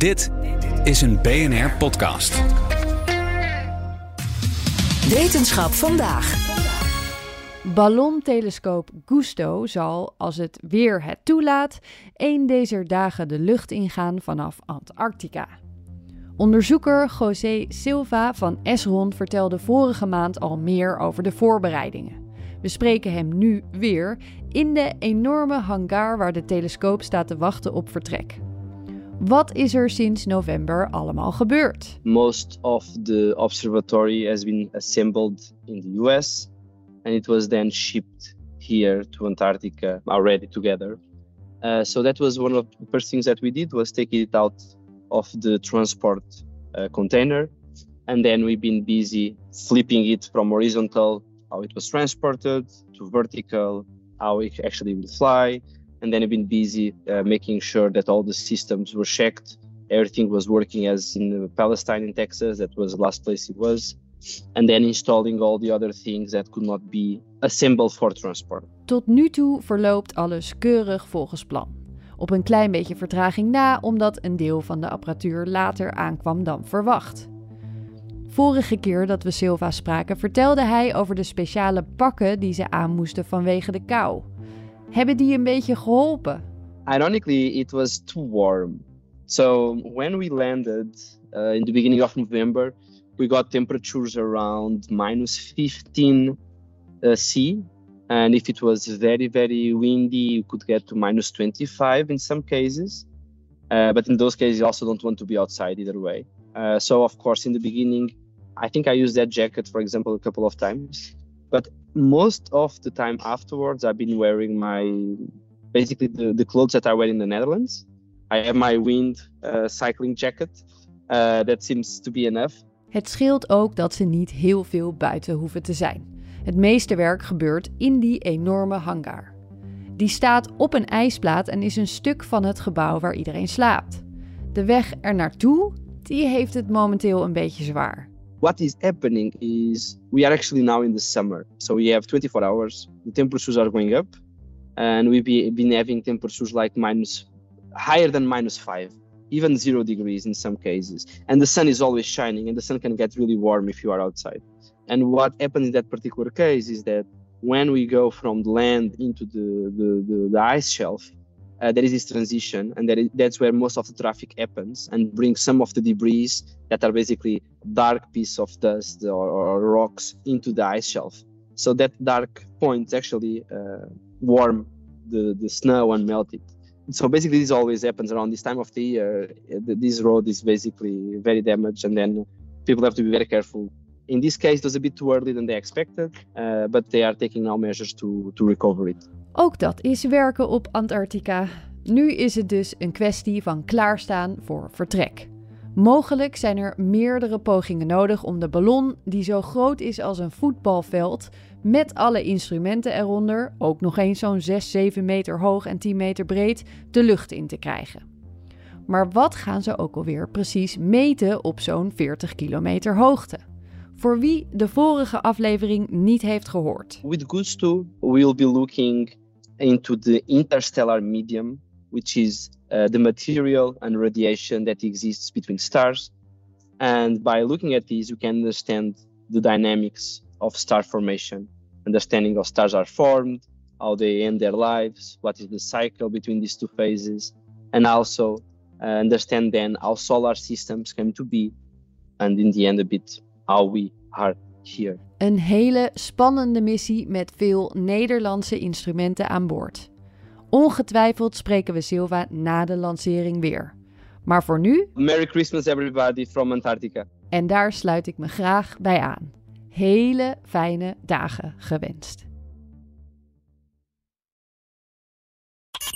Dit is een BNR podcast. Wetenschap vandaag. Ballontelescoop Gusto zal, als het weer het toelaat, één deze dagen de lucht ingaan vanaf Antarctica. Onderzoeker José Silva van Esron vertelde vorige maand al meer over de voorbereidingen. We spreken hem nu weer in de enorme hangar waar de telescoop staat te wachten op vertrek. Wat is er sinds november allemaal gebeurd? Most of the observatory has been assembled in the US and it was then shipped here to Antarctica already together. Uh, so that was one of the first things that we did was take it out of the transport uh, container and then we've been busy flipping it from horizontal how it was transported to vertical how it actually will fly and then I've been busy uh, making sure that all the systems were checked. Everything was working as in Palestine in Texas. That was the last place it was. And then installing all the other things that could not be assembled for transport. Tot nu toe verloopt alles keurig volgens plan. Op een klein beetje vertraging na, omdat een deel van de apparatuur later aankwam dan verwacht. Vorige keer dat we Silva spraken, vertelde hij over de speciale pakken die ze aan moesten vanwege de kou. Hebben die een beetje geholpen? Ironically, it was too warm. So when we landed uh, in the beginning of November, we got temperatures around minus 15 uh, C. And if it was very, very windy, you could get to minus 25 in some cases. Uh, but in those cases, you also don't want to be outside either way. Uh, so, of course, in the beginning, I think I used that jacket, for example, a couple of times. But most of the time afterwards, I've been wearing my basically the, the clothes that I wear in the Netherlands. I have my wind uh, cycling jacket. Uh, that seems to be enough. Het scheelt ook dat ze niet heel veel buiten hoeven te zijn. Het meeste werk gebeurt in die enorme hangar. Die staat op een ijsplaat en is een stuk van het gebouw waar iedereen slaapt. De weg er naartoe, die heeft het momenteel een beetje zwaar. What is happening is we are actually now in the summer. So we have 24 hours. The temperatures are going up, and we've been having temperatures like minus higher than minus five, even zero degrees in some cases. And the sun is always shining, and the sun can get really warm if you are outside. And what happens in that particular case is that when we go from the land into the, the, the, the ice shelf, uh, there is this transition, and that's where most of the traffic happens, and brings some of the debris that are basically dark piece of dust or, or rocks into the ice shelf. So that dark point actually uh, warm the, the snow and melt it. So basically, this always happens around this time of the year. This road is basically very damaged, and then people have to be very careful. In this case, it was a bit too early than they expected, uh, but they are taking now measures to, to recover it. Ook dat is werken op Antarctica. Nu is het dus een kwestie van klaarstaan voor vertrek. Mogelijk zijn er meerdere pogingen nodig om de ballon, die zo groot is als een voetbalveld, met alle instrumenten eronder, ook nog eens zo'n 6, 7 meter hoog en 10 meter breed, de lucht in te krijgen. Maar wat gaan ze ook alweer precies meten op zo'n 40 kilometer hoogte? Voor wie de vorige aflevering niet heeft gehoord. With Gusto, we'll be looking into the interstellar medium, which is uh, the material and radiation that exists between stars. And by looking at these, we can understand the dynamics of star formation, understanding how stars are formed, how they end their lives, what is the cycle between these two phases, and also uh, understand then how solar systems came to be, and in the end, a bit how we are here. Een hele spannende missie met veel Nederlandse instrumenten aan boord. Ongetwijfeld spreken we Silva na de lancering weer. Maar voor nu. Merry Christmas, everybody from Antarctica. En daar sluit ik me graag bij aan. Hele fijne dagen gewenst.